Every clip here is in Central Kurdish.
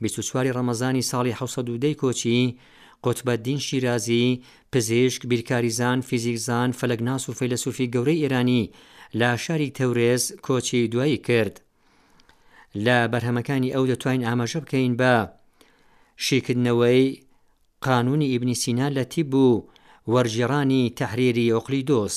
بیست و چوار ی ڕەمەزانی ساڵی حەوت سەد و دە ی کۆچی، قوتبەددین شیرازی، پزیشک، بیرکاریزان، فیزیکزان، فەلەکناس و فەیلەسوفی گەورەی ئێرانی لە شاری تەورێز کۆچی دوایی کرد. لە بەرهەمەکانی ئەو دەتوانین ئاماژە بکەین بە شیکردنەوەی قانونی ئیبنی سینا لە تیب و وەرگێڕانی تەحریری ئۆقلیدۆس.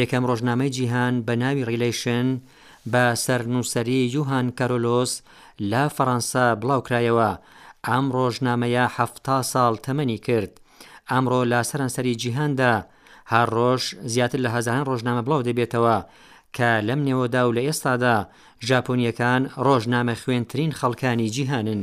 یەکەم ڕۆژنامەی جیهان بە ناوی ڕیلەیشن بە سەرنووسەری یوهان کارۆلۆس لە فەڕەنسا بڵاوکرایەوە، ئەم ڕۆژنامەیە حەفتا ساڵ تەمەنی کرد. ئەمڕۆ لە سەرانسەری جیهاندا هەر ڕۆژ زیاتر لە هەزاران ڕۆژنامە بڵاو دەبێتەوە، کە لەم نێوەدا و لە ئێستادا ژاپۆنییەکان ڕۆژنامەخوێنترین خەڵکانی جیهانن.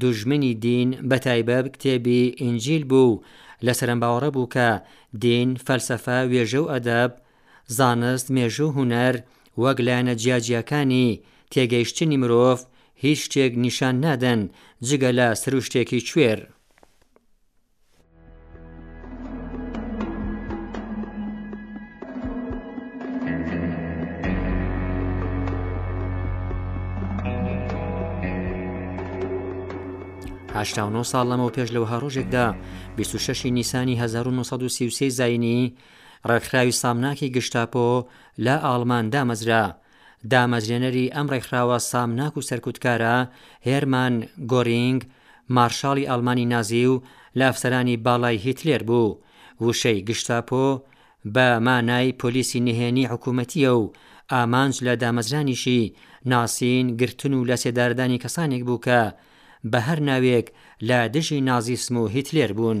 دوژمنی دین بەتایبەب کتێبی ئینجیل بوو و لەسەرم باوەڕە بوو کە دین، فەلسەفە، وێژە و ئەدەب، زانست، مێژوو و هونەر وەک لایەنە جیاجیاکانی تێگەیشتنی مرۆڤ هیچ شتێک نیشان نادەن جگە لە سروشتێکی کوێر. هشتا و نۆ ساڵ لەمەوە پێش لەوها ڕۆژێکدا 26 نیسانی 1930 زینی ڕێکخراوی سامناکی گشتاپۆ لە ئاڵمان دامەزرا دامەزرێنەری ئەم ڕێکخراوە سامناک و سەرکوتکارە، هێرمان گۆرینگ، مارشاڵی ئاڵمانی نازی و لە ئەفسەرانی باڵای هیتلێر بوو. وشەی، گشتاپۆ، بە مانای پۆلیسی نهێنی حکوومەتییە و ئامانج لە دامەزرانیشی، ناسین، گرتن و لەسێدارەدانی کەسانێک بوو کە بە هەر ناوێک لە دژی نازیسم و هیتلێر بوون.